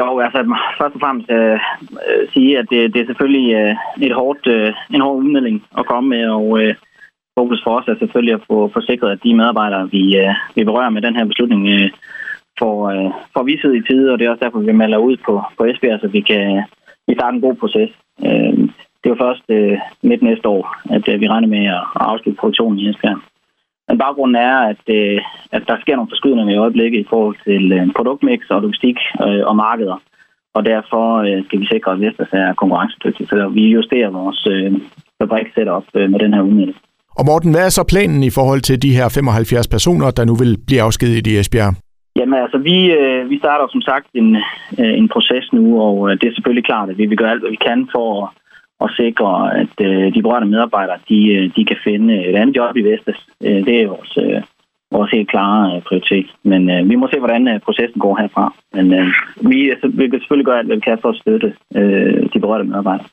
Jo, altså først og fremmest øh, øh, sige, at det, det er selvfølgelig øh, et hårdt, øh, en hård udmelding at komme med, og øh, fokus for os er selvfølgelig at få forsikret, at de medarbejdere, vi, øh, vi berører med den her beslutning, øh, får, øh, får viset i tide, og det er også derfor, vi melder ud på, på Esbjerg, så altså, vi kan vi starte en god proces. Øh, det er jo først øh, midt næste år, at øh, vi regner med at, at afslutte produktionen i Esbjerg. Men baggrunden er, at, øh, at der sker nogle forskydninger i øjeblikket i forhold til øh, produktmix og logistik øh, og markeder. Og derfor øh, skal vi sikre, at Vestas er konkurrencedygtig. Så vi justerer vores øh, fabrik setup øh, med den her udmelding. Og Morten, hvad er så planen i forhold til de her 75 personer, der nu vil blive afskediget i Esbjerg? Jamen altså, vi, øh, vi starter som sagt en, øh, en proces nu, og øh, det er selvfølgelig klart, at vi vil gøre alt, hvad vi kan for at, og sikre, at øh, de berørte medarbejdere, de, øh, de kan finde et andet job i Vestas. Øh, det er vores, øh, vores helt klare øh, prioritet. Men øh, vi må se, hvordan øh, processen går herfra. Men øh, vi, altså, vi kan selvfølgelig gøre alt, hvad vi kan for at støtte øh, de berørte medarbejdere.